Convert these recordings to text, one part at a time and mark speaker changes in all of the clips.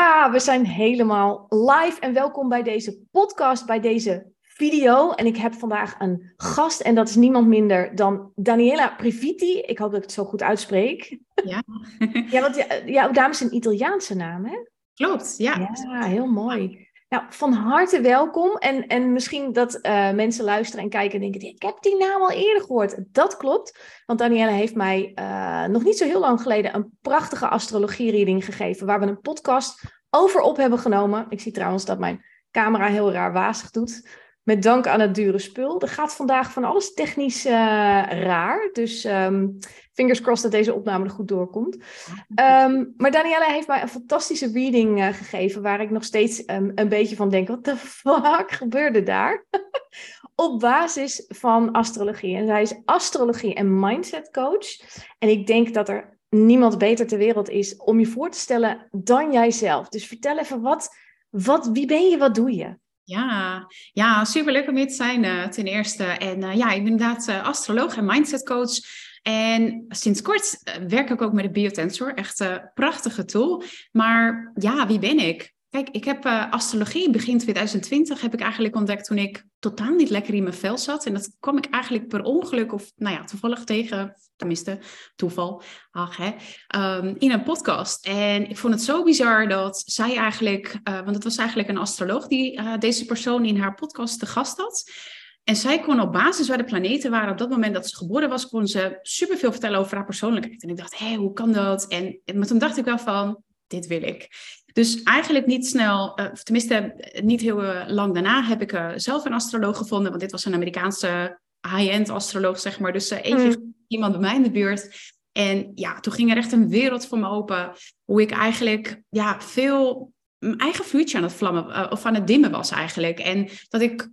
Speaker 1: Ja, we zijn helemaal live en welkom bij deze podcast, bij deze video. En ik heb vandaag een gast en dat is niemand minder dan Daniela Priviti. Ik hoop dat ik het zo goed uitspreek.
Speaker 2: Ja,
Speaker 1: Ja, want ja, jouw dame is een Italiaanse naam, hè?
Speaker 2: klopt. Ja.
Speaker 1: Ja, heel mooi. Nou, van harte welkom. En, en misschien dat eh, mensen luisteren en kijken en denken, ik heb die naam al eerder gehoord. Dat klopt, want Danielle heeft mij eh, nog niet zo heel lang geleden een prachtige astrologie-reading gegeven, waar we een podcast over op hebben genomen. Ik zie trouwens dat mijn camera heel raar wazig doet. Met dank aan het dure spul. Er gaat vandaag van alles technisch eh, raar. Dus ehm, fingers crossed dat deze opname er goed doorkomt. Ehm, maar Danielle heeft mij een fantastische reading eh, gegeven. Waar ik nog steeds ehm, een beetje van denk: wat de fuck gebeurde daar? Op basis van astrologie. En zij is astrologie en mindset coach. En ik denk dat er niemand beter ter wereld is om je voor te stellen dan jijzelf. Dus vertel even wat, wat wie ben je, wat doe je?
Speaker 2: Ja, ja superleuk om hier te zijn eh, ten eerste. En eh, ja, ik ben inderdaad eh, astroloog en mindset coach. En sinds kort werk ik ook met de Biotensor. Echt een prachtige tool. Maar ja, wie ben ik? Kijk, ik heb eh, astrologie begin 2020 heb ik eigenlijk ontdekt toen ik totaal niet lekker in mijn vel zat. En dat kwam ik eigenlijk per ongeluk of nou ja, toevallig tegen, tenminste toeval, ach hè, ehm, in een podcast. En ik vond het zo bizar dat zij eigenlijk, eh, want het was eigenlijk een astroloog die eh, deze persoon in haar podcast te gast had. En zij kon op basis waar de planeten waren op dat moment dat ze geboren was, kon ze superveel vertellen over haar persoonlijkheid. En ik dacht, hé, hoe kan dat? En, maar toen dacht ik wel van, dit wil ik. Dus eigenlijk niet snel, of tenminste eh, niet heel uh, lang daarna, heb ik uh, zelf een astroloog gevonden. Want dit was een Amerikaanse high-end astroloog, zeg maar. Dus eentje mm. iemand bij mij in de buurt. En ja, toen ging er echt een wereld voor me open. Hoe ik eigenlijk ja, veel mijn eigen vuurtje aan het vlammen, of aan het dimmen was eigenlijk. En dat ik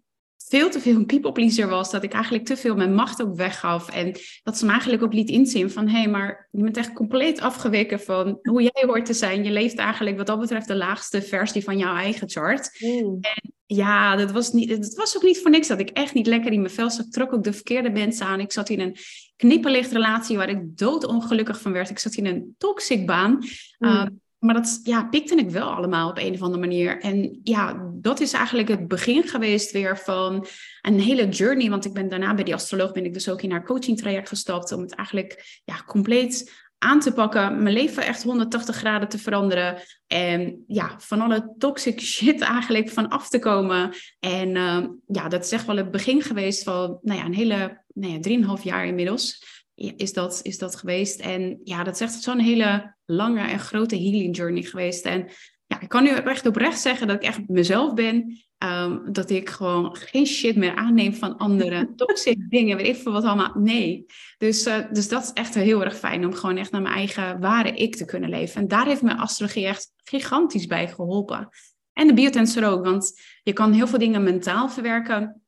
Speaker 2: veel te veel een people pleaser was. Dat ik eigenlijk te veel mijn macht ook weggaf. En dat ze me eigenlijk ook liet inzien van... hé, hey, maar je bent echt compleet afgeweken van hoe jij hoort te zijn. Je leeft eigenlijk wat dat betreft de laagste versie van jouw eigen chart. Mm. En ja, dat was, niet, het was ook niet voor niks dat ik echt niet lekker in mijn vel zat. Ik trok ook de verkeerde mensen aan. Ik zat in een knipperlichtrelatie waar ik doodongelukkig van werd. Ik zat in een toxic baan. Mm. Uh, maar dat ja, pikte ik wel allemaal op een of andere manier. En ja, dat is eigenlijk het begin geweest weer van een hele journey. Want ik ben daarna bij die astroloog ben ik dus ook in haar coaching traject gestapt. Om het eigenlijk ja, compleet aan te pakken. Mijn leven echt 180 graden te veranderen. En ja, van alle toxic shit eigenlijk van af te komen. En uh, ja, dat is echt wel het begin geweest van nou ja, een hele, nou ja, drieënhalf jaar inmiddels is dat, is dat geweest. En ja, dat is echt zo'n hele lange en grote healing journey geweest. En ja, ik kan nu echt oprecht zeggen dat ik echt mezelf ben. Um, dat ik gewoon geen shit meer aanneem van anderen. Toxic dingen, weet ik veel wat allemaal. Nee. Dus, uh, dus dat is echt heel erg fijn om gewoon echt naar mijn eigen ware ik te kunnen leven. En daar heeft mijn astrologie echt gigantisch bij geholpen. En de biotensor ook, want je kan heel veel dingen mentaal verwerken.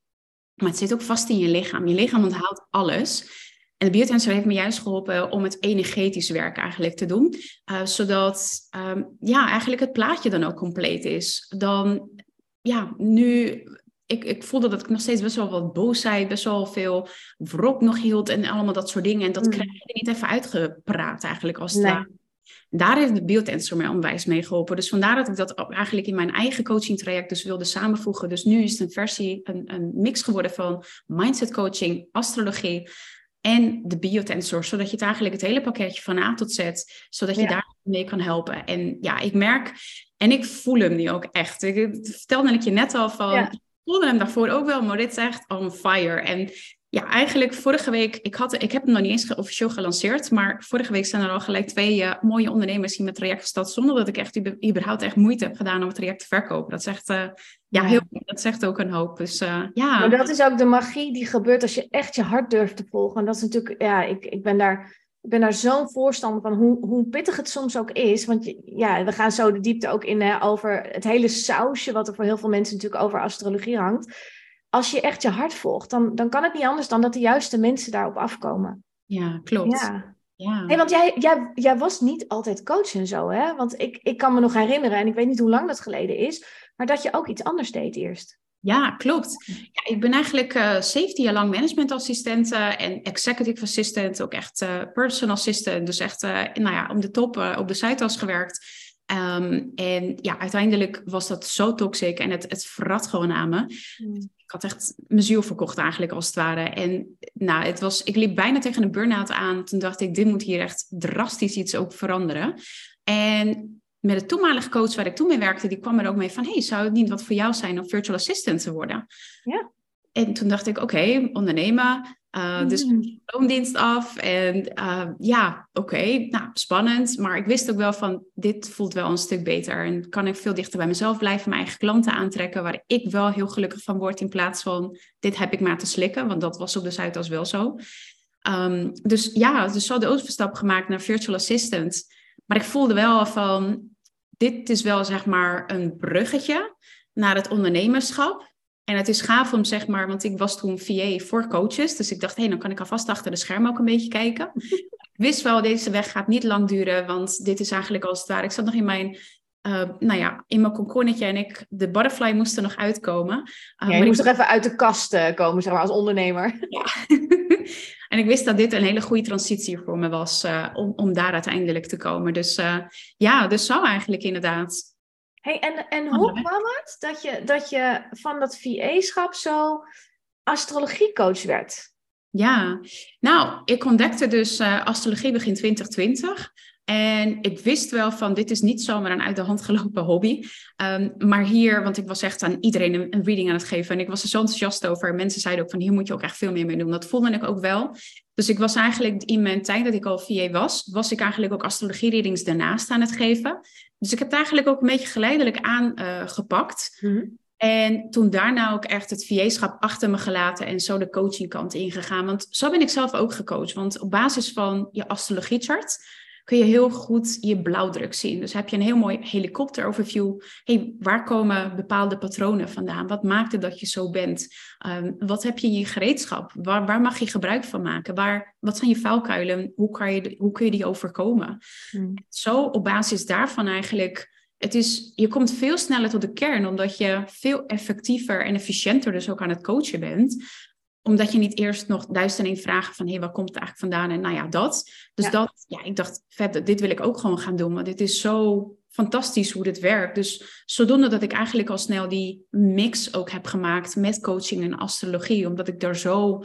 Speaker 2: Maar het zit ook vast in je lichaam. Je lichaam onthoudt alles. En de biotensor heeft me juist geholpen om het energetisch werk eigenlijk te doen. Uh, zodat um, ja, eigenlijk het plaatje dan ook compleet is. Dan, ja, nu... Ik, ik voelde dat ik nog steeds best wel wat boosheid, best wel veel wrok nog hield en allemaal dat soort dingen. En dat mm. krijg je niet even uitgepraat eigenlijk als het nee. Daar heeft de biotensor mij onwijs mee geholpen. Dus vandaar dat ik dat eigenlijk in mijn eigen coaching traject dus wilde samenvoegen. Dus nu is het een versie, een, een mix geworden van mindset coaching, astrologie en de biotensor, zodat je het eigenlijk het hele pakketje van A tot Z, zodat je ja. daar mee kan helpen. En ja, ik merk en ik voel hem nu ook echt. Ik vertelde ik je net al van, ja. ik voelde hem daarvoor ook wel, maar dit is echt on fire. En ja, eigenlijk vorige week, ik, had, ik heb hem nog niet eens officieel gelanceerd, maar vorige week zijn er al gelijk twee uh, mooie ondernemers in mijn traject gestart, zonder dat ik echt überhaupt echt moeite heb gedaan om het traject te verkopen. Dat zegt, uh, ja, heel, dat zegt ook een hoop. Dus uh, ja.
Speaker 1: Maar dat is ook de magie die gebeurt als je echt je hart durft te volgen. En dat is natuurlijk, ja, ik, ik ben daar ik ben daar zo'n voorstander van, hoe, hoe pittig het soms ook is. Want je, ja, we gaan zo de diepte ook in hè, over het hele sausje, wat er voor heel veel mensen natuurlijk over astrologie hangt. als je echt je hart volgt, dan, dan kan het niet anders dan dat de juiste mensen daarop afkomen.
Speaker 2: Ja, klopt.
Speaker 1: Ja. Ja. Hey, want jij, jij, jij was niet altijd coach en zo, hè? Want ik, ik kan me nog herinneren, en ik weet niet hoe lang dat geleden is, maar dat je ook iets anders deed eerst.
Speaker 2: Ja, klopt. Ja, ik ben eigenlijk uh, eh, 17 jaar lang managementassistent uh, en executive assistant, ook echt uh, personal assistant. Dus echt nou ja, om de top op de site gewerkt. Um, en ja, uiteindelijk was dat zo toxic en het, het verrat gewoon aan me. Mm. Ik had echt mijn ziel verkocht eigenlijk als het ware. En nou, het was, ik liep bijna tegen een burn-out aan. Toen dacht ik, dit moet hier echt drastisch iets ook veranderen. En met de toenmalige coach waar ik toen mee werkte, die kwam er ook mee van, hey, zou het niet wat voor jou zijn om virtual assistant te worden?
Speaker 1: Ja.
Speaker 2: En toen dacht ik, oké, ondernemen. Uh, dus mm. loondienst af. En uh, ja, oké, nou, spannend. Maar ik wist ook wel van, dit voelt wel een stuk beter. En kan ik veel dichter bij mezelf blijven, mijn eigen klanten aantrekken, waar ik wel heel gelukkig van word, in plaats van, dit heb ik maar te slikken. Want dat was op de Zuidas wel zo. Um, dus ja, dus zo de overstap gemaakt naar virtual assistant. Maar ik voelde wel van, dit is wel zeg maar een bruggetje naar het ondernemerschap. En het is gaaf om zeg maar, want ik was toen VA voor coaches. Dus ik dacht, hé, hey, dan kan ik alvast achter de scherm ook een beetje kijken. ik wist wel, deze weg gaat niet lang duren, want dit is eigenlijk als het ware. Ik zat nog in mijn, uh, nou ja, in mijn conconnetje en ik, de butterfly moest er nog uitkomen.
Speaker 1: Uh, ja, je moest ik... even uit de kast uh, komen, zeg maar, als ondernemer. Ja.
Speaker 2: en ik wist dat dit een hele goede transitie voor me was om, om daar uiteindelijk te komen. Dus ja, dus zo eigenlijk inderdaad.
Speaker 1: Hey, en, en hoe kwam het dat je, dat je van dat VA-schap zo astrologiecoach werd?
Speaker 2: Ja, nou, ik ontdekte dus astrologie begin 2020. En ik wist wel van, dit is niet zomaar een uit de hand gelopen hobby. Um, maar hier, want ik was echt aan iedereen een, een, reading aan het geven. En ik was er zo enthousiast over. Mensen zeiden ook van, hier moet je ook echt veel meer mee doen. Dat voelde ik ook wel. Dus ik was eigenlijk in mijn tijd dat ik al VA was, was ik eigenlijk ook astrologie-readings daarnaast aan het geven. Dus ik heb het eigenlijk ook een beetje geleidelijk aangepakt. Uh, mm En toen daarna ook echt het VA-schap achter me gelaten en zo de coachingkant ingegaan. Want zo ben ik zelf ook gecoacht. Want op basis van je astrologiechart kun je heel goed je blauwdruk zien. Dus heb je een heel mooi helikopter-overview. Hey, waar komen bepaalde patronen vandaan? Wat maakt het dat je zo bent? Um, wat heb je in je gereedschap? Waar, waar mag je gebruik van maken? Waar, wat zijn je vuilkuilen? Hoe, kan je, hoe kun je die overkomen? Hmm. Zo op basis daarvan eigenlijk het is, je komt veel sneller tot de kern, omdat je veel effectiever en efficiënter dus ook aan het coachen bent omdat je niet eerst nog duizend en één vragen van... hé, hey, waar komt het eigenlijk vandaan? En nou ja, dat. Dus dat, ja, ik dacht, vet, dit wil ik ook gewoon gaan doen. Want dit is zo fantastisch hoe dit werkt. Dus zodoende dat ik eigenlijk al snel die mix ook heb gemaakt... met coaching en astrologie. Omdat ik daar zo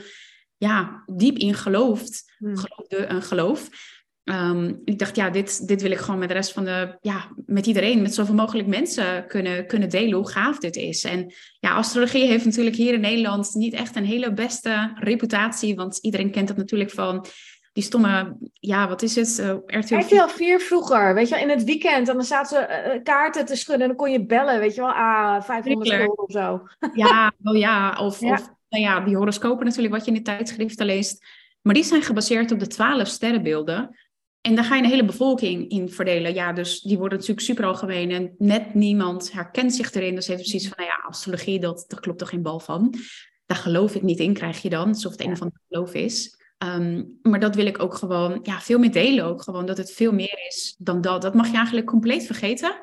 Speaker 2: ja, diep in geloofd, hmm. geloofde en geloof... Um, ik dacht, ja, dit, dit wil ik gewoon met de rest van de, ja, met iedereen, met zoveel mogelijk mensen kunnen, kunnen delen hoe gaaf dit is. En ja, astrologie heeft natuurlijk hier in Nederland niet echt een hele beste reputatie, want iedereen kent het natuurlijk van die stomme, ja, wat is het? Uh,
Speaker 1: RTL 4. RTL 4 vroeger, weet je wel, in het weekend. En dan zaten ze uh, kaarten te schudden en dan kon je bellen, weet je wel, ah, 500 euro of zo.
Speaker 2: Ja, wel ja. Of, ja. of nou ja, die horoscopen natuurlijk, wat je in de tijdschriften leest. Maar die zijn gebaseerd op de twaalf sterrenbeelden. En daar ga je een hele bevolking in verdelen. Ja, dus die worden natuurlijk super algemeen. En net niemand herkent zich erin. Dus heeft precies van, nou ja, astrologie, dat, dat klopt toch geen bal van. Daar geloof ik niet in, krijg je dan. Alsof het een of ander geloof is. Um, maar dat wil ik ook gewoon ja, veel meer delen. Ook gewoon dat het veel meer is dan dat. Dat mag je eigenlijk compleet vergeten.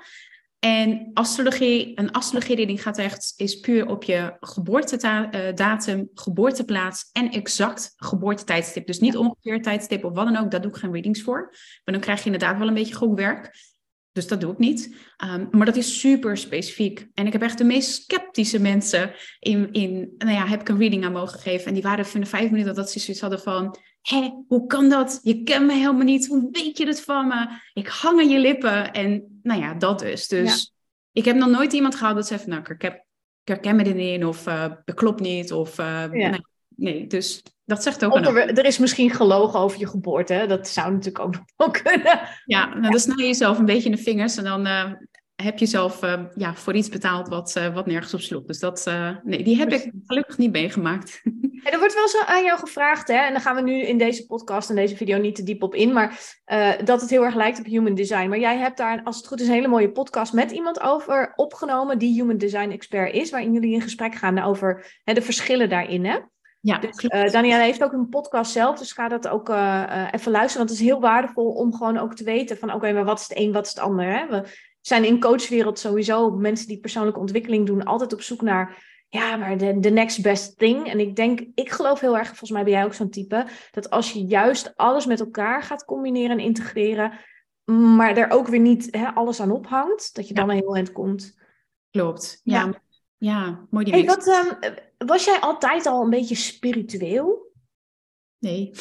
Speaker 2: En astrologie, een astrologie-reading gaat echt, is puur op je geboortedatum, uh, geboorteplaats en exact geboortetijdstip. Dus niet ongeveer tijdstip of wat dan ook, daar doe ik geen readings voor. Maar dan krijg je inderdaad wel een beetje gokwerk. Dus dat doe ik niet. Um, maar dat is super specifiek. En ik heb echt de meest sceptische mensen in, in nou ja, heb ik een reading aan mogen geven. En die waren van de vijf minuten dat ze zoiets hadden van, hé, hoe kan dat? Je kent me helemaal niet. Hoe weet je het van me? Ik hang aan je lippen. En nou ja, dat dus. Dus ik heb nog nooit iemand gehad dat zei van, nou, ik, heb, ik herken me erin of uh, het klopt niet. Of, uh, nee, nee, dus dat zegt ook
Speaker 1: er, er, is misschien gelogen over je geboorte. Hè? Dat zou natuurlijk ook nog wel kunnen.
Speaker 2: Ja, nou, dan snij je jezelf een beetje in de vingers. En dan, uh, heb je zelf uh, ja, voor iets betaald wat, uh, wat nergens op sloeg. Dus dat, uh, nee, die heb ik gelukkig niet meegemaakt.
Speaker 1: En er wordt wel zo aan jou gevraagd, hè, en daar gaan we nu in deze podcast en deze video niet te diep op in, maar dat het heel erg lijkt op human design. Maar jij hebt daar, als het goed is, een hele mooie podcast met iemand over opgenomen die human design expert is, waarin jullie in gesprek gaan over hè, de verschillen daarin. Hè?
Speaker 2: Ja,
Speaker 1: dus, uh, Danielle heeft ook een podcast zelf, dus ga dat ook uh, even luisteren. Want het is heel waardevol om gewoon ook te weten van oké, maar wat is het een, wat is het ander. Hè? We zijn in coachwereld sowieso, mensen die persoonlijke ontwikkeling doen, altijd op zoek naar ja, maar de, de next best thing. En ik denk, ik geloof heel erg, volgens mij ben jij ook zo'n type, dat als je juist alles met elkaar gaat combineren en integreren, maar er ook weer niet hè, alles aan ophangt, dat je dan een heel eind komt.
Speaker 2: Klopt, ja. ja. Ja, mooi die
Speaker 1: hey, wat, um, Was jij altijd al een beetje spiritueel?
Speaker 2: Nee.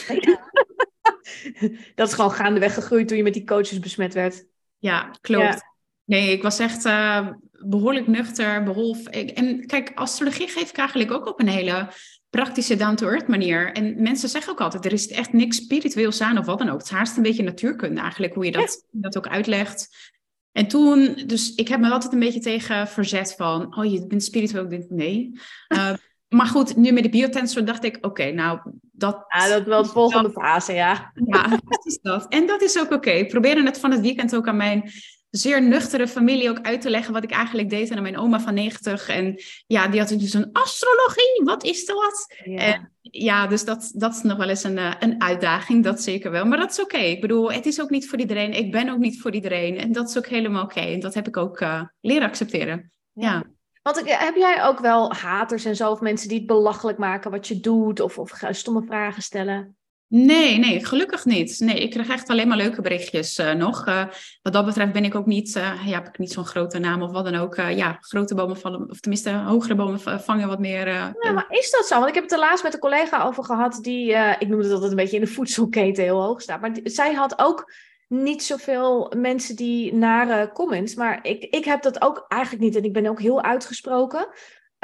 Speaker 1: dat is gewoon gaandeweg gegroeid toen je met die coaches besmet werd.
Speaker 2: Ja, klopt. Nee, ik was echt uh, behoorlijk nuchter, behalve... En kijk, astrologie geef ik eigenlijk ook op een hele praktische down-to-earth manier. En mensen zeggen ook altijd, er is echt niks spiritueels aan of wat dan ook. Het is haast een beetje natuurkunde eigenlijk, hoe je dat, dat ook uitlegt. En toen, dus ik heb me altijd een beetje tegen verzet van, oh je bent spiritueel, ik denk nee. Uh, maar goed, nu met de biotensor dacht ik, oké, nou dat...
Speaker 1: Ja, dat is wel de volgende fase, ja.
Speaker 2: Ja, is dat. En dat is ook oké. Ik probeerde het van het weekend ook aan mijn zeer nuchtere familie ook uit te leggen wat ik eigenlijk deed. Aan mijn oma van 90. En ja, die had dus een astrologie. Wat is dat? Ja, en, ja dus dat, dat is nog wel eens een, eh, een uitdaging. Dat zeker wel. Maar dat is oké. Ik bedoel, het is ook niet voor iedereen. Ik ben ook niet voor iedereen. En dat is ook helemaal oké. En dat heb ik ook uh, leren accepteren. ja.
Speaker 1: Want heb jij ook wel haters en zo, of mensen die het belachelijk maken wat je doet, of, of stomme vragen stellen?
Speaker 2: Nee, nee, gelukkig niet. Nee, ik krijg echt alleen maar leuke berichtjes uh, nog. Uh, wat dat betreft ben ik ook niet, uh, ja, heb ik niet zo'n grote naam of wat dan ook. ja, grote bomen vallen, of tenminste hogere bomen vangen wat meer.
Speaker 1: ja, maar is dat zo? Want ik heb het er laatst met een collega over gehad die, ik noemde het altijd een beetje in de voedselketen heel hoog staat. Maar zij had ook niet zoveel mensen die nare comments. Maar ik, ik heb dat ook eigenlijk niet. En ik ben ook heel uitgesproken.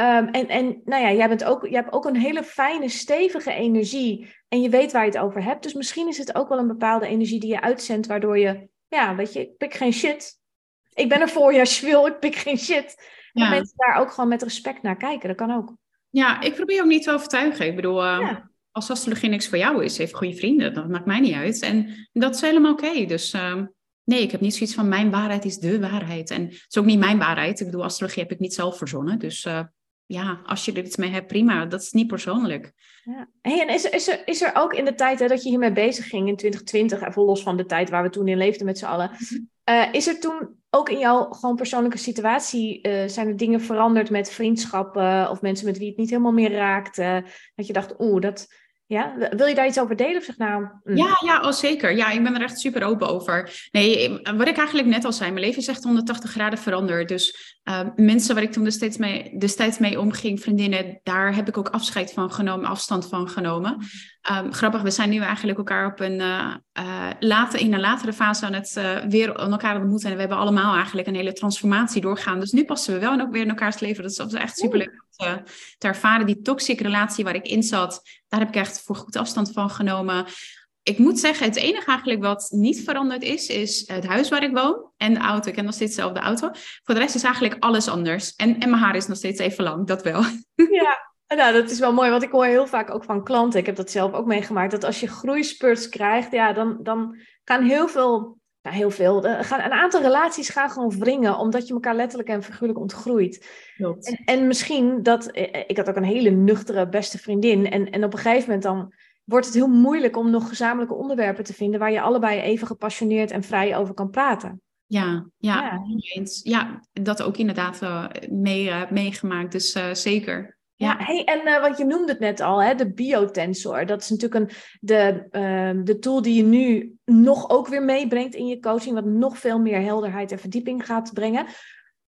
Speaker 1: Um, en, en nou ja, jij, bent ook, jij hebt ook een hele fijne, stevige energie. En je weet waar je het over hebt. Dus misschien is het ook wel een bepaalde energie die je uitzendt, waardoor je, ja, weet je, ik pik geen shit. Ik ben er voor je als je wil, ik pik geen shit. En mensen daar ook gewoon met respect naar kijken. Dat kan ook.
Speaker 2: Ja, ik probeer ook niet te overtuigen. Ik bedoel, uh, ja. als astrologie niks voor jou is, heeft goede vrienden. Dat maakt mij niet uit. En dat is helemaal oké. Dus uh, nee, ik heb niet zoiets van mijn waarheid is de waarheid. En het is ook niet mijn waarheid. Ik bedoel, astrologie heb ik niet zelf verzonnen. Dus uh, ja, als je er iets mee hebt, prima. Dat is niet persoonlijk.
Speaker 1: Ja. Hey, en is, er, is, er, is er ook in de tijd hè, dat je hiermee bezig ging in 2020, even los van de tijd waar we toen in leefden met z'n allen, uh, is er toen ook in jouw gewoon persoonlijke situatie, uh, zijn er dingen veranderd met vriendschappen of mensen met wie het niet helemaal meer raakte? Dat je dacht, oeh, dat, ja, wil je daar iets over delen of zeg nou?
Speaker 2: Mm. Ja, ja, oh, zeker. Ja, ik ben er echt super open over. Nee, wat ik eigenlijk net al zei, mijn leven is echt 180 graden veranderd. Dus uh, mensen waar ik toen destijds mee, destijds mee omging, vriendinnen, daar heb ik ook afscheid van genomen, afstand van genomen. Um, grappig, we zijn nu eigenlijk elkaar op een uh, uh, later, in een latere fase aan het weer elkaar ontmoeten. En we hebben allemaal eigenlijk een hele transformatie doorgaan. Dus nu passen we wel en ook weer in elkaars leven. Dat is, dat is echt super leuk te, te ervaren. Die toxische relatie waar ik in zat, daar heb ik echt voor goed afstand van genomen. Ik moet zeggen, het enige eigenlijk wat niet veranderd is, is het huis waar ik woon en de auto. Ik heb nog steeds dezelfde auto. Voor de rest is eigenlijk alles anders. En, en mijn haar is nog steeds even lang, dat wel.
Speaker 1: Ja, nou, dat is wel mooi, want ik hoor heel vaak ook van klanten, ik heb dat zelf ook meegemaakt, dat als je groeispurts krijgt, ja, dan, dan gaan heel veel, nou, heel veel, gaan, een aantal relaties gaan gewoon wringen, omdat je elkaar letterlijk en figuurlijk ontgroeit. En, en misschien dat, eh, eh, ik had ook een hele nuchtere beste vriendin, en, en op een gegeven moment dan wordt het heel moeilijk om nog gezamenlijke onderwerpen te vinden waar je allebei even gepassioneerd en vrij over kan praten.
Speaker 2: Ja, ja, ja. Ja dat ook inderdaad uh, mee, uh, meegemaakt, dus uh, zeker.
Speaker 1: Ja, hey, en uh, wat je noemde het net al, hè, de biotensor. Dat is natuurlijk een, de, uh, de tool die je nu nog ook weer meebrengt in je coaching, wat nog veel meer helderheid en verdieping gaat brengen.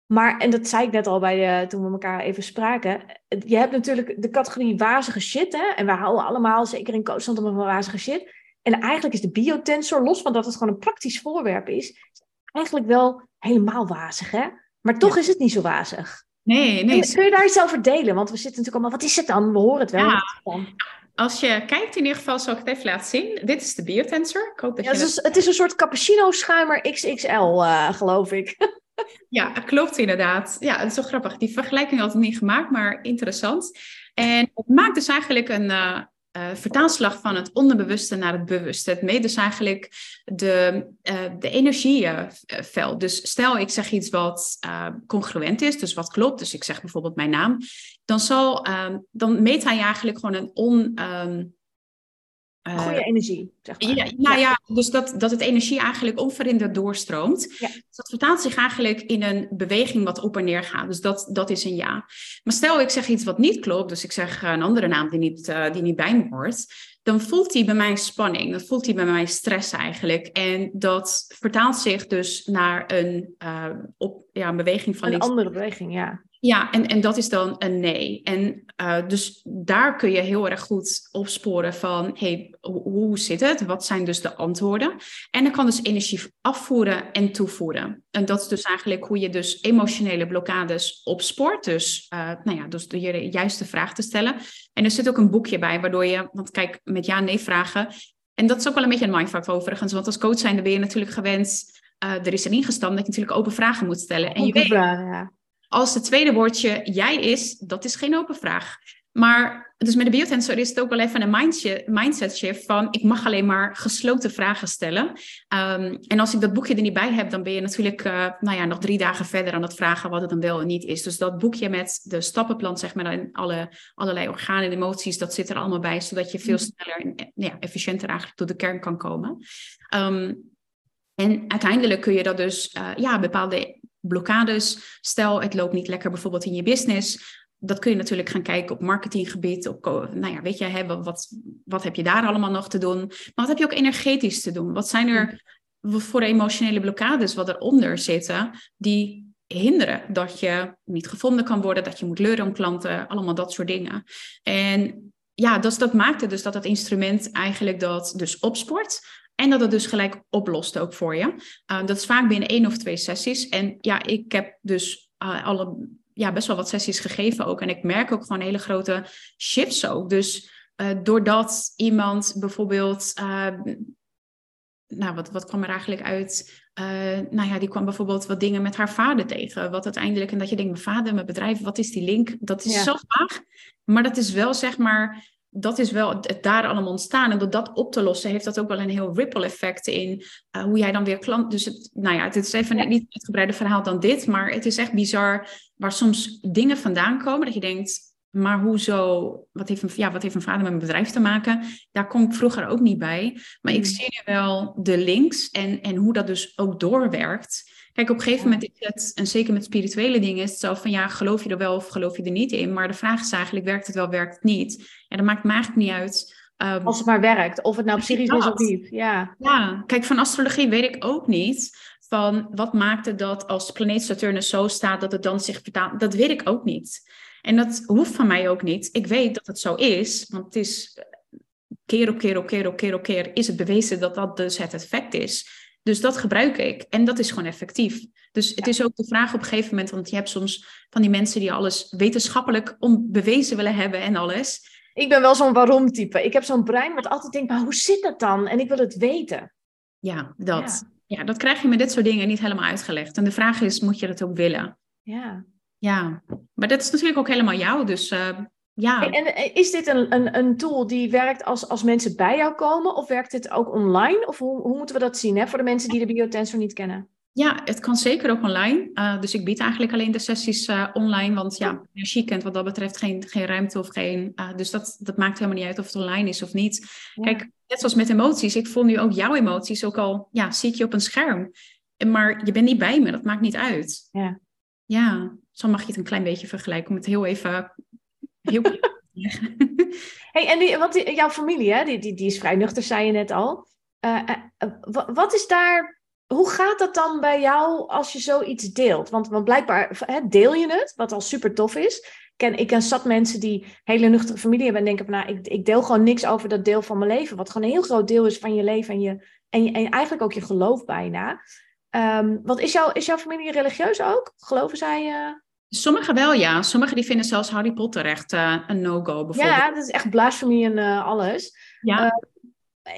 Speaker 1: Maar, en dat zei ik net al bij, uh, toen we elkaar even spraken, je hebt natuurlijk de categorie wazige shit, hè, en we houden allemaal, zeker in coachstand, van wazige shit. En eigenlijk is de biotensor, los van dat het gewoon een praktisch voorwerp is, eigenlijk wel helemaal wazig, hè? Maar toch is het niet zo wazig.
Speaker 2: Nee, nee.
Speaker 1: kun je daar iets over delen? Want we zitten natuurlijk allemaal, wat is het dan? We horen het wel. Ja.
Speaker 2: Als je kijkt, in ieder geval zal ik het even laten zien. Dit is de biotensor. Ik hoop dat
Speaker 1: ja,
Speaker 2: je
Speaker 1: het, is, het is een soort cappuccino-schuimer XXL, uh, geloof ik.
Speaker 2: ja, klopt inderdaad. Ja, het is zo grappig. Die vergelijking had ik niet gemaakt, maar interessant. En het maakt dus eigenlijk een, uh, uh, vertaalslag van het onderbewuste naar het bewuste. Het meet dus eigenlijk de, uh, de energieveld. Dus stel ik zeg iets wat uh, congruent is, dus wat klopt. Dus ik zeg bijvoorbeeld mijn naam. Dan, zal, ehm, dan meet hij eigenlijk gewoon een on... Um,
Speaker 1: Goede energie, zeg maar.
Speaker 2: Ja, nou ja, dus dat, dat het energie eigenlijk onverhinderd doorstroomt. Ja. Dus dat vertaalt zich eigenlijk in een beweging wat op en neer gaat. Dus dat, dat is een ja. Maar stel ik zeg iets wat niet klopt, dus ik zeg een andere naam die niet, uh, die niet bij me hoort, dan voelt hij bij mij spanning, dan voelt hij bij mij stress eigenlijk. En dat vertaalt zich dus naar een, uh, op, ja, een beweging van
Speaker 1: een
Speaker 2: iets.
Speaker 1: andere beweging, ja.
Speaker 2: Ja, en, en dat is dan een nee. En uh, dus daar kun je heel erg goed opsporen van, hey, hoe, hoe zit het? Wat zijn dus de antwoorden? En dan kan dus energie afvoeren en toevoeren. En dat is dus eigenlijk hoe je dus emotionele blokkades opspoort. Dus, uh, nou ja, dus door je de juiste vraag te stellen. En er zit ook een boekje bij, waardoor je, want kijk, met ja-nee vragen. En dat is ook wel een beetje een mindfuck overigens, want als coach zijn, ben je natuurlijk gewend... Uh, er is erin gestampt dat je natuurlijk open vragen moet stellen. En je weet,
Speaker 1: vragen, ja
Speaker 2: als het tweede woordje jij is, dat is geen open vraag. Maar dus met de biotensor is het ook wel even een mindset, shift van ik mag alleen maar gesloten vragen stellen. Um, en als ik dat boekje er niet bij heb, dan ben je natuurlijk uh, nou ja, nog drie dagen verder aan het vragen wat het dan wel en niet is. Dus dat boekje met de stappenplan, zeg maar, en alle, allerlei organen en emoties, dat zit er allemaal bij, zodat je veel sneller en ja, efficiënter eigenlijk tot de kern kan komen. Um, en uiteindelijk kun je dat dus uh, ja, bepaalde blokkades. Stel, het loopt niet lekker bijvoorbeeld in je business. Dat kun je natuurlijk gaan kijken op marketinggebied. Op, nou ja, weet je, hè, wat, wat heb je daar allemaal nog te doen? Maar wat heb je ook energetisch te doen? Wat zijn er voor emotionele blokkades wat eronder zitten, die hinderen dat je niet gevonden kan worden, dat je moet leuren om klanten, allemaal dat soort dingen. En ja, dus dat maakte dus dat het instrument eigenlijk dat dus opsport. En dat het dus gelijk oplost ook voor je. Uh, dat is vaak binnen één of twee sessies. En ja, ik heb dus uh, alle, ja, best wel wat sessies gegeven ook. En ik merk ook gewoon hele grote shifts ook. Dus uh, doordat iemand bijvoorbeeld... nou, wat, wat kwam er eigenlijk uit? nou ja, die kwam bijvoorbeeld wat dingen met haar vader tegen. Wat uiteindelijk, en dat je denkt, mijn vader, mijn bedrijf, wat is die link? Dat is ja. zo vaag. Maar dat is wel, zeg maar dat is wel het daar allemaal ontstaan. En door dat op te lossen, heeft dat ook wel een heel ripple effect in uh, hoe jij dan weer klant. Dus het, nou ja, het is even ja. niet het uitgebreide verhaal dan dit, maar het is echt bizar waar soms dingen vandaan komen dat je denkt. Maar hoezo, wat heeft, een, ja, wat heeft een vader met mijn bedrijf te maken? Daar kom ik vroeger ook niet bij. Maar ik zie nu wel de links en, en hoe dat dus ook doorwerkt. Kijk, op een gegeven moment is het, en zeker met spirituele dingen, is het zo van ja, geloof je er wel of geloof je er niet in? Maar de vraag is eigenlijk, werkt het wel, werkt het niet? En dat maakt me eigenlijk niet uit.
Speaker 1: Um, Als het maar werkt, of het nou psychisch is of niet. Ja.
Speaker 2: ja, kijk, van astrologie weet ik ook niet van wat maakt het dat als planeet Saturnus zo staat, dat het dan zich vertaalt. Dat weet ik ook niet. En dat hoeft van mij ook niet. Ik weet dat het zo is, want het is keer op keer op keer op keer op keer is het bewezen dat dat dus het effect is. Dus dat gebruik ik en dat is gewoon effectief. Dus het ja. is ook de vraag op een gegeven moment, want je hebt soms van die mensen die alles wetenschappelijk onbewezen willen hebben en alles.
Speaker 1: Ik ben wel zo'n waarom-type. Ik heb zo'n brein wat altijd denkt, maar hoe zit dat dan? En ik wil het weten.
Speaker 2: Ja, dat. Ja. ja, dat krijg je met dit soort dingen niet helemaal uitgelegd. En de vraag is, moet je dat ook willen?
Speaker 1: Ja.
Speaker 2: Ja, maar dat is natuurlijk ook helemaal jou. Dus uh, ja.
Speaker 1: En is dit een, een, een tool die werkt als, als mensen bij jou komen? Of werkt dit ook online? Of hoe, hoe moeten we dat zien hè, voor de mensen die de biotensor niet kennen?
Speaker 2: Ja, het kan zeker ook online. Uh, dus ik bied eigenlijk alleen de sessies uh, online. Want ja, energie kent wat dat betreft geen, geen ruimte of geen... Uh, dus dat, dat maakt helemaal niet uit of het online is of niet. Ja. Kijk, net zoals met emoties. Ik voel nu ook jouw emoties, ook al ja, zie ik je op een scherm. Maar je bent niet bij me, dat maakt niet uit.
Speaker 1: Ja.
Speaker 2: Ja, zo mag je het een klein beetje vergelijken. Om het heel even
Speaker 1: Hey, en die, wat jouw familie, hè, die, die, die is vrij nuchter, zei je net al. Uh, uh, wat is daar, hoe gaat dat dan bij jou als je zoiets deelt? Want, want blijkbaar hè, deel je het, wat al super tof is. Ken, ik ken zat mensen die hele nuchtere familie hebben en denken van, nou, ik, ik deel gewoon niks over dat deel van mijn leven. Wat gewoon een heel groot deel is van je leven en, je, en, en eigenlijk ook je geloof bijna. Um, wat is, jouw is jouw familie religieus ook? Geloven zij...
Speaker 2: Sommigen wel, ja. Sommigen die vinden zelfs Harry Potter echt uh, een no-go, bijvoorbeeld.
Speaker 1: Ja, dat is echt blasfemie en uh, alles.
Speaker 2: Ja.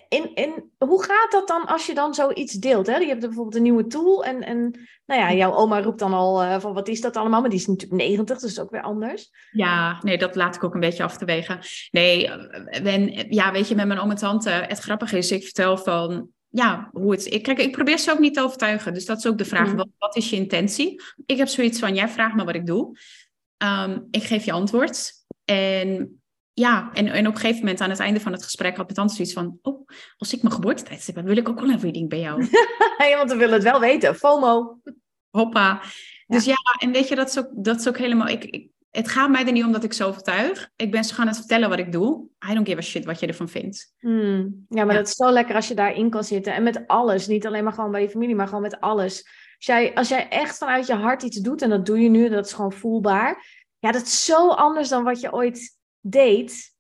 Speaker 1: en, en hoe gaat dat dan als je dan zoiets deelt? Hè? Je hebt bijvoorbeeld een nieuwe tool en, en nou ja, jouw oma roept dan al uh, van wat is dat allemaal? Maar die is natuurlijk 90, dus dat is ook weer anders.
Speaker 2: Ja, nee, dat laat ik ook een beetje af te wegen. Nee, en, ja, weet je, met mijn oom en tante, het grappige is, ik vertel van ja, hoe het. Ik, kijk, ik probeer ze ook niet te overtuigen. Dus dat is ook de vraag: mm. wat, wat, is je intentie? Ik heb zoiets van: jij vraagt me wat ik doe. Um, ik geef je antwoord. En ja, en, en op een gegeven moment aan het einde van het gesprek had mijn tante zoiets van: Oh, als ik mijn geboortetijd heb, wil ik ook wel een reading bij jou.
Speaker 1: ja, want we willen het wel weten. FOMO.
Speaker 2: Hoppa. Dus ja, en weet je, dat is ook, dat is ook helemaal. Ik, ik, het gaat mij er niet om dat ik zo overtuig. Ik ben ze gaan het vertellen wat ik doe. I don't give a shit wat je ervan vindt.
Speaker 1: Hmm. Ja, maar dat is zo lekker als je daarin kan zitten. En met alles. Niet alleen maar gewoon bij je familie, maar gewoon met alles. Als jij, als jij echt vanuit je hart iets doet, en dat doe je nu, dat is gewoon voelbaar. Ja, dat is zo anders dan wat je ooit deed.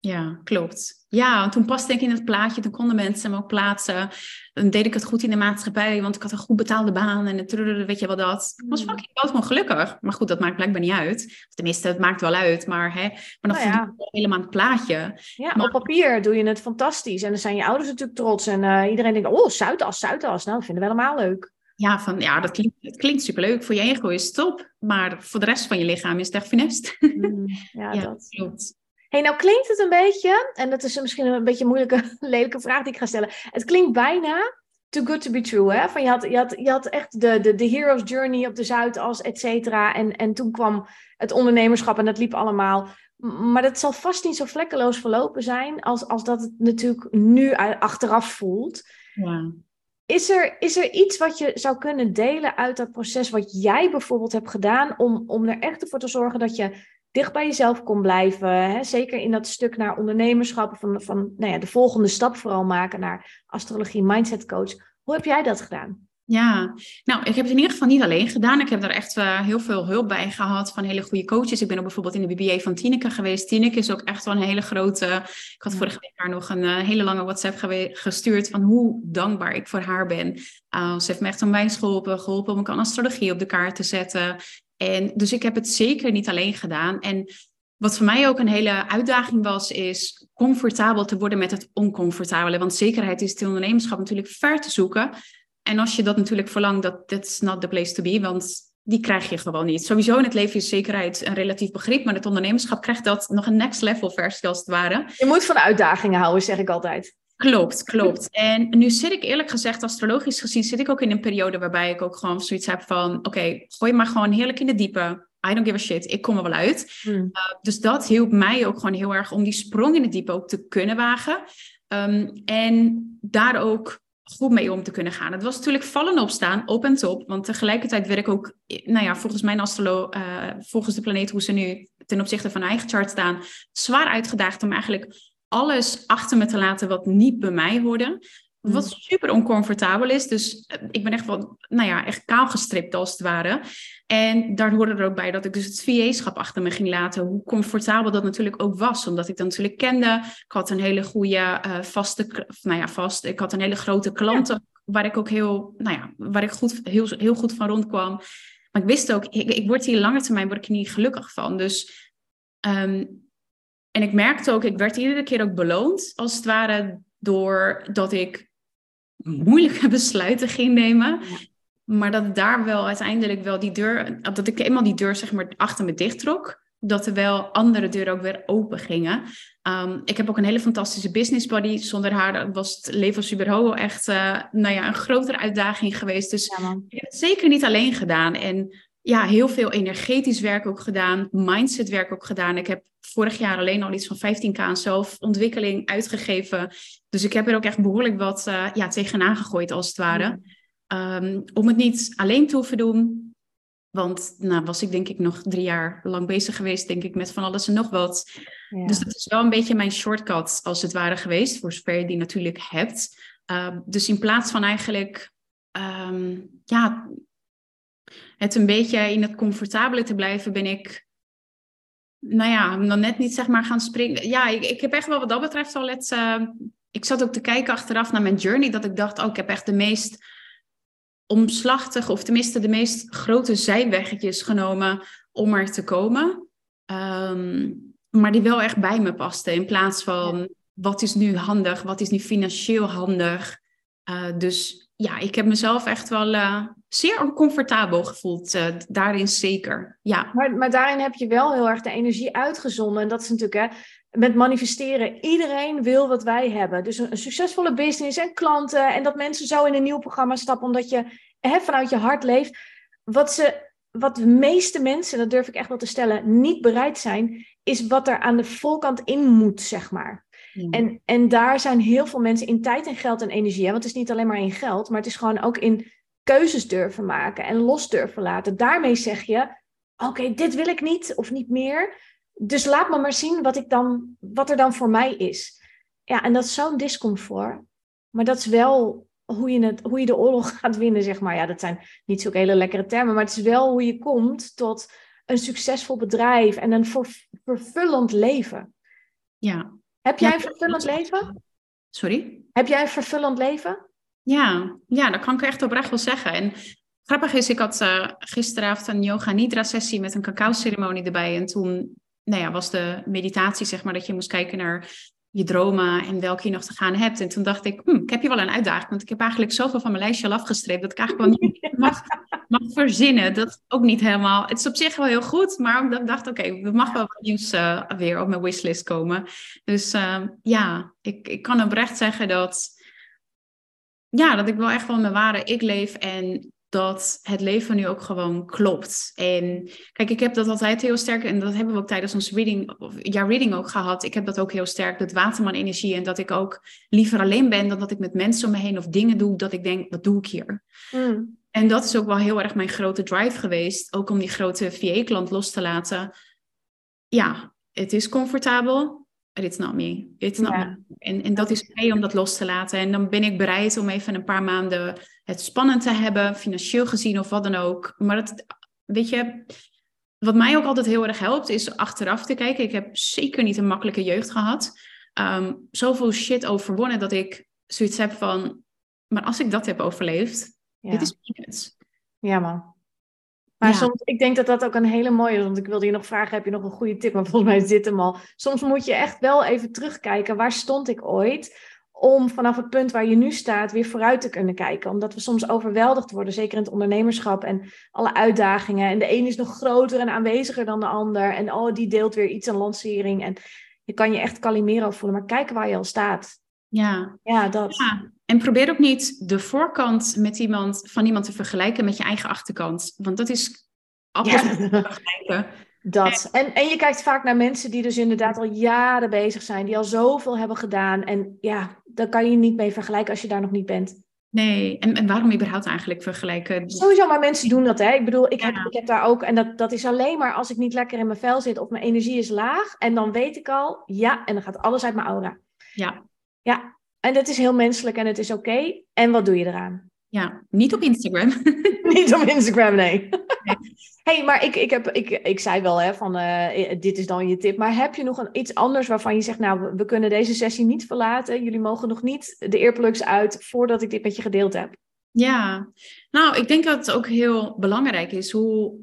Speaker 2: Ja, klopt. Ja, toen paste ik in het plaatje, toen konden mensen me ook plaatsen. Dan deed ik het goed in de maatschappij, want ik had een goed betaalde baan en het weet je wel dat. Ik was mm. fucking gewoon gelukkig. Maar goed, dat maakt blijkbaar niet uit. Tenminste, het maakt wel uit, maar, hè, maar dan nou ja. helemaal het plaatje.
Speaker 1: Ja, op papier doe je het fantastisch. En dan zijn je ouders natuurlijk trots. En uh, iedereen denkt, oh, Zuidas, Zuidas. Nou, dat vinden we helemaal leuk.
Speaker 2: Ja, van, ja dat, klinkt, dat klinkt superleuk. Voor je ego is het top. Maar voor de rest van je lichaam is het echt funest.
Speaker 1: Mm, ja, ja, dat klopt hey, nou klinkt het een beetje, en dat is misschien een beetje een moeilijke, lelijke vraag die ik ga stellen. Het klinkt bijna too good to be true, hè? Van je, had, je, had, je had echt de, de, de hero's journey op de Zuidas, et cetera. En, en toen kwam het ondernemerschap en dat liep allemaal. Maar dat zal vast niet zo vlekkeloos verlopen zijn als, als dat het natuurlijk nu achteraf voelt. Ja. Is er, is er iets wat je zou kunnen delen uit dat proces, wat jij bijvoorbeeld hebt gedaan, om, om er echt voor te zorgen dat je dicht bij jezelf kon blijven. Hè? Zeker in dat stuk naar ondernemerschap, van, van nou ja, de volgende stap vooral maken naar astrologie, mindset coach. Hoe heb jij dat gedaan?
Speaker 2: Ja, nou, ik heb het in ieder geval niet alleen gedaan. Ik heb daar echt uh, heel veel hulp bij gehad van hele goede coaches. Ik ben ook bijvoorbeeld in de BBA van Tineke geweest. Tineke is ook echt wel een hele grote... Ik had vorige week haar nog een uh, hele lange WhatsApp gestuurd van hoe dankbaar ik voor haar ben. Uh, ze heeft me echt onwijs geholpen, geholpen om een astrologie op de kaart te zetten. En dus ik heb het zeker niet alleen gedaan. En wat voor mij ook een hele uitdaging was, is comfortabel te worden met het oncomfortabele. Want zekerheid is het ondernemerschap natuurlijk ver te zoeken. En als je dat natuurlijk verlangt, dat that's not the place to be, want die krijg je gewoon niet. Sowieso in het leven is zekerheid een relatief begrip, maar het ondernemerschap krijgt dat nog een next level versie als het ware.
Speaker 1: Je moet van uitdagingen houden, zeg ik altijd.
Speaker 2: Klopt, klopt. En nu zit ik eerlijk gezegd, astrologisch gezien, zit ik ook in een periode waarbij ik ook gewoon zoiets heb van, oké, gooi maar gewoon heerlijk in de diepe. I don't give a shit, ik kom er wel uit. Hmm. Uh, dus dat hielp mij ook gewoon heel erg om die sprong in het diepe ook te kunnen wagen. Um, en daar ook goed mee om te kunnen gaan. Het was natuurlijk vallen opstaan, op en top. Want tegelijkertijd werd ik ook, nou ja, volgens mijn astrolo, uh, volgens de planeet hoe ze nu ten opzichte van eigen chart staan, zwaar uitgedaagd om eigenlijk alles achter me te laten wat niet bij mij hoorde. Wat mm. super oncomfortabel is. Dus eh, ik ben echt wel, nou ja, echt kaal gestript als het ware. En daar hoorde er ook bij dat ik dus het VA-schap achter me ging laten. Hoe comfortabel dat natuurlijk ook was. Omdat ik dat natuurlijk kende. Ik had een hele goede uh, vaste, nou ja, vast. Ik had een hele grote klanten waar ik ook heel, nou ja, waar ik goed, heel, heel goed van rondkwam. Maar ik wist ook, ik, ik word hier lange termijn word ik niet gelukkig van. Dus um, en ik merkte ook, ik werd iedere keer ook beloond, als het ware, doordat ik moeilijke besluiten ging nemen. Maar dat daar wel uiteindelijk wel die deur, dat ik eenmaal die deur zeg maar achter me dicht trok, dat er wel andere deuren ook weer open gingen. Um, ik heb ook een hele fantastische business buddy. Zonder haar was het leven Superho echt uh, nou ja, een grotere uitdaging geweest. Dus ik heb het zeker niet alleen gedaan. En ja, heel veel energetisch werk ook gedaan, mindset werk ook gedaan. Ik heb vorig jaar alleen al iets van 15k aan zelfontwikkeling uitgegeven. Dus ik heb er ook echt behoorlijk wat uh, ja, tegenaan gegooid, als het ware. Um, om het niet alleen te hoeven doen. Want nou was ik denk ik nog drie jaar lang bezig geweest, denk ik, met van alles en nog wat. Dus dat is wel een beetje mijn shortcut, als het ware geweest, voor zover je die natuurlijk hebt. Uh, dus in plaats van eigenlijk um, ja, het een beetje in het comfortabele te blijven, ben ik, nou ja, dan net niet zeg maar gaan springen. Ja, ik, ik heb echt wel wat dat betreft al het. Uh, ik zat ook te kijken achteraf naar mijn journey, dat ik dacht, oh, ik heb echt de meest omslachtige, of tenminste de meest grote zijweggetjes genomen om er te komen. Um, maar die wel echt bij me pasten. In plaats van wat is nu handig, wat is nu financieel handig. Uh, dus ja, ik heb mezelf echt wel uh, zeer oncomfortabel gevoeld. Uh, daarin zeker. Ja.
Speaker 1: Maar, maar daarin heb je wel heel erg de energie uitgezonden. En dat is natuurlijk hè, met manifesteren. Iedereen wil wat wij hebben. Dus een, een, succesvolle business en klanten. En dat mensen zo in een nieuw programma stappen. Omdat je hè, vanuit je hart leeft. Wat, ze, wat de meeste mensen, dat durf ik echt wel te stellen, niet bereid zijn. Is wat er aan de voorkant in moet, zeg maar. En, en daar zijn heel veel mensen in tijd en geld en energie. Hè? Want het is niet alleen maar in geld, maar het is gewoon ook in keuzes durven maken en los durven laten. Daarmee zeg je: Oké, dit wil ik niet of niet meer. Dus laat me maar zien wat, ik dan, wat er dan voor mij is. Ja, en dat is zo'n discomfort. Maar dat is wel hoe je, het, hoe je de oorlog gaat winnen, zeg maar. Ja, dat zijn niet zulke hele lekkere termen, maar het is wel hoe je komt tot een succesvol bedrijf en een vervullend leven.
Speaker 2: Ja,
Speaker 1: heb jij een vervullend leven?
Speaker 2: Sorry?
Speaker 1: Heb jij een vervullend leven?
Speaker 2: Ja, ja, dat kan ik echt oprecht wel zeggen. En grappig is, ik had uh, gisteravond een yoga nidra sessie met een cacao ceremonie erbij. En toen nou ja, was de meditatie, zeg maar, dat je moest kijken naar je dromen en welke je nog te gaan hebt. En toen dacht ik, hm, ik heb hier wel een uitdaging, want ik heb eigenlijk zoveel van mijn lijstje al afgestreept dat ik eigenlijk wel niet mag, mag verzinnen. Dat is ook niet helemaal. Het is op zich wel heel goed, maar ik dacht, oké, er mag wel wat nieuws uh, weer op mijn wishlist komen. Dus uh, ja, ik, ik kan oprecht zeggen dat, ja, dat ik wel echt wel mijn ware ik leef en dat het leven nu ook gewoon klopt. En kijk, ik heb dat altijd heel sterk, en dat hebben we ook tijdens onze reading, of ja, reading ook gehad. Ik heb dat ook heel sterk, dat waterman-energie. En dat ik ook liever alleen ben dan dat ik met mensen om me heen of dingen doe, dat ik denk, wat doe ik hier? Mm. En dat is ook wel heel erg mijn grote drive geweest, ook om die grote VA-klant los te laten. Ja, het is comfortabel, it's not me. It's not me. En, en dat is oké om dat los te laten. En dan ben ik bereid om even een paar maanden het spannend te hebben, financieel gezien of wat dan ook. Maar dat, weet je, wat mij ook altijd heel erg helpt, is achteraf te kijken. Ik heb zeker niet een makkelijke jeugd gehad. Um, zoveel shit overwonnen dat ik zoiets heb van, maar als ik dat heb overleefd, dit is peanuts.
Speaker 1: Ja man. Maar soms, ik denk dat dat ook een hele mooie is. Want ik wilde je nog vragen, heb je nog een goede tip? Maar volgens mij zit hem al. Soms moet je echt wel even terugkijken. Waar stond ik ooit? Om vanaf het punt waar je nu staat weer vooruit te kunnen kijken. Omdat we soms overweldigd worden, zeker in het ondernemerschap en alle uitdagingen. En de een is nog groter en aanweziger dan de ander. En oh, die deelt weer iets aan lancering. En je kan je echt Calimero voelen. Maar kijk waar je al staat.
Speaker 2: Ja.
Speaker 1: Ja, dat. Ja.
Speaker 2: En probeer ook niet de voorkant met iemand, van iemand te vergelijken met je eigen achterkant. Want dat is appels ja. vergelijken.
Speaker 1: Dat. En, en je kijkt vaak naar mensen die dus inderdaad al jaren bezig zijn, die al zoveel hebben gedaan. En ja, daar kan je niet mee vergelijken als je daar nog niet bent.
Speaker 2: Nee, en, en waarom überhaupt eigenlijk vergelijken?
Speaker 1: Sowieso, maar mensen doen dat, hè. Ik bedoel, ik, heb, ik heb daar ook, en dat, dat is alleen maar als ik niet lekker in mijn vel zit of mijn energie is laag. En dan weet ik al, ja, en dan gaat alles uit mijn aura.
Speaker 2: Ja.
Speaker 1: Ja, en dat is heel menselijk en het is oké. En wat doe je eraan?
Speaker 2: Ja, niet op Instagram.
Speaker 1: niet op Instagram, nee. hey, maar ik, ik, heb, ik, ik zei wel hè, van uh, dit is dan je tip. Maar heb je nog een, iets anders waarvan je zegt, nou, we kunnen deze sessie niet verlaten. Jullie mogen nog niet de earplugs uit voordat ik dit met je gedeeld heb.
Speaker 2: Ja, nou, ik denk dat het ook heel belangrijk is hoe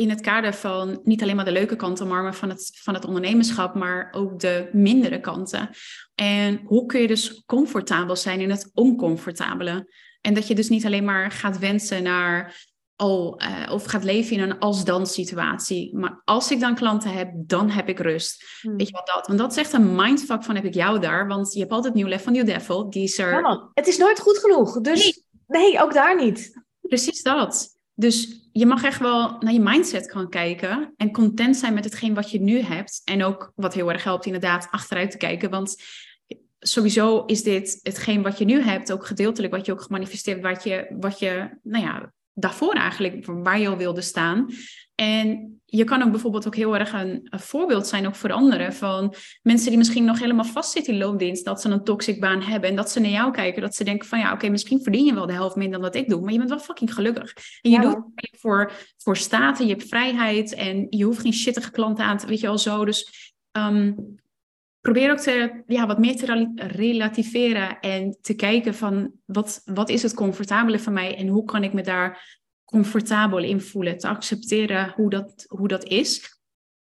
Speaker 2: in het kader van niet alleen maar de leuke kanten, maar van het, van het ondernemerschap, maar ook de mindere kanten. En hoe kun je dus comfortabel zijn in het oncomfortabele? En dat je dus niet alleen maar gaat wensen naar al, uh, of gaat leven in een als-dan situatie. Maar als ik dan klanten heb, dan heb ik rust. Hmm. Weet je wat dat? Want dat is echt een mindfuck van heb ik jou daar. Want je hebt altijd nieuw lef van New Devil. Die is er...
Speaker 1: Ja man, het is nooit goed genoeg. Dus nee, nee ook daar niet.
Speaker 2: Precies dat. Dus je mag echt wel naar je mindset gaan kijken en content zijn met hetgeen wat je nu hebt. En ook wat heel erg helpt, inderdaad, achteruit te kijken. Want sowieso is dit hetgeen wat je nu hebt, ook gedeeltelijk wat je ook gemanifesteerd, wat je, wat je nou ja, daarvoor eigenlijk, waar je al wilde staan. En je kan ook bijvoorbeeld ook heel erg een, een, voorbeeld zijn ook voor anderen van mensen die misschien nog helemaal vastzitten in loondienst, dat ze een toxic baan hebben en dat ze naar jou kijken, dat ze denken van ja, oké, misschien verdien je wel de helft minder dan wat ik doe, maar je bent wel fucking gelukkig. En je doet het voor, voor staten, je hebt vrijheid en je hoeft geen shittige klanten aan te, weet je wel zo. Dus um, probeer ook te, ja, wat meer te relativeren en te kijken van wat, wat is het comfortabele voor mij en hoe kan ik me daar comfortabel in voelen. Te accepteren hoe dat, hoe dat is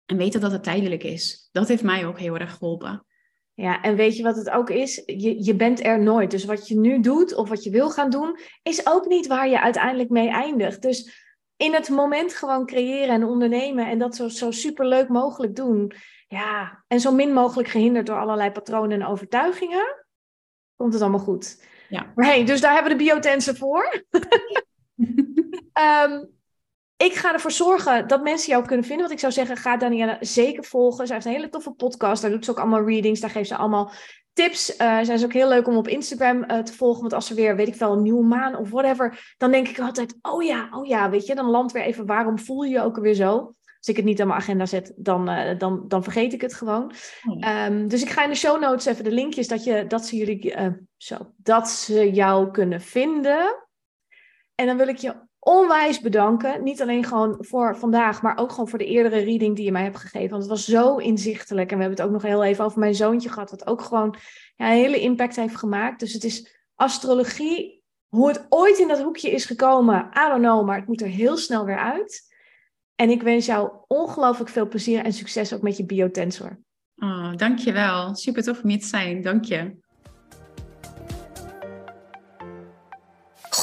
Speaker 2: en weten dat het tijdelijk is. Dat heeft mij ook heel erg geholpen.
Speaker 1: Ja, en weet je wat het ook is? Je, je bent er nooit. Dus wat je nu doet of wat je wil gaan doen, is ook niet waar je uiteindelijk mee eindigt. Dus in het moment gewoon creëren en ondernemen en dat zo, zo super leuk mogelijk doen. Ja, en zo min mogelijk gehinderd door allerlei patronen en overtuigingen, komt het allemaal goed. Ja. Maar hey, dus daar hebben we de biotensen voor. um, ik ga ervoor zorgen dat mensen jou kunnen vinden. Want ik zou zeggen, ga Danielle zeker volgen. Zij heeft een hele toffe podcast. Daar doet ze ook allemaal readings. Daar geeft ze allemaal tips. Uh, zij is ook heel leuk om op Instagram uh, te volgen. Want als er weer, weet ik wel, een nieuwe maan of whatever. Dan denk ik altijd, oh ja, oh ja, weet je. Dan land weer even, waarom voel je je ook weer zo? Als ik het niet aan mijn agenda zet, dan, uh, dan, dan vergeet ik het gewoon. Oh. Um, dus ik ga in de show notes even de linkjes dat, je, dat ze jullie zo, dat ze jou kunnen vinden. En dan wil ik je onwijs bedanken. Niet alleen gewoon voor vandaag, maar ook gewoon voor de eerdere reading die je mij hebt gegeven. Want het was zo inzichtelijk. En we hebben het ook nog heel even over mijn zoontje gehad, wat ook gewoon ja, een hele impact heeft gemaakt. Dus het is astrologie. Hoe het ooit in dat hoekje is gekomen, I don't know, maar het moet er heel snel weer uit. En ik wens jou ongelooflijk veel plezier en succes ook met je biotensor.
Speaker 2: Oh, dankjewel. Super tof om hier te zijn. Dank je.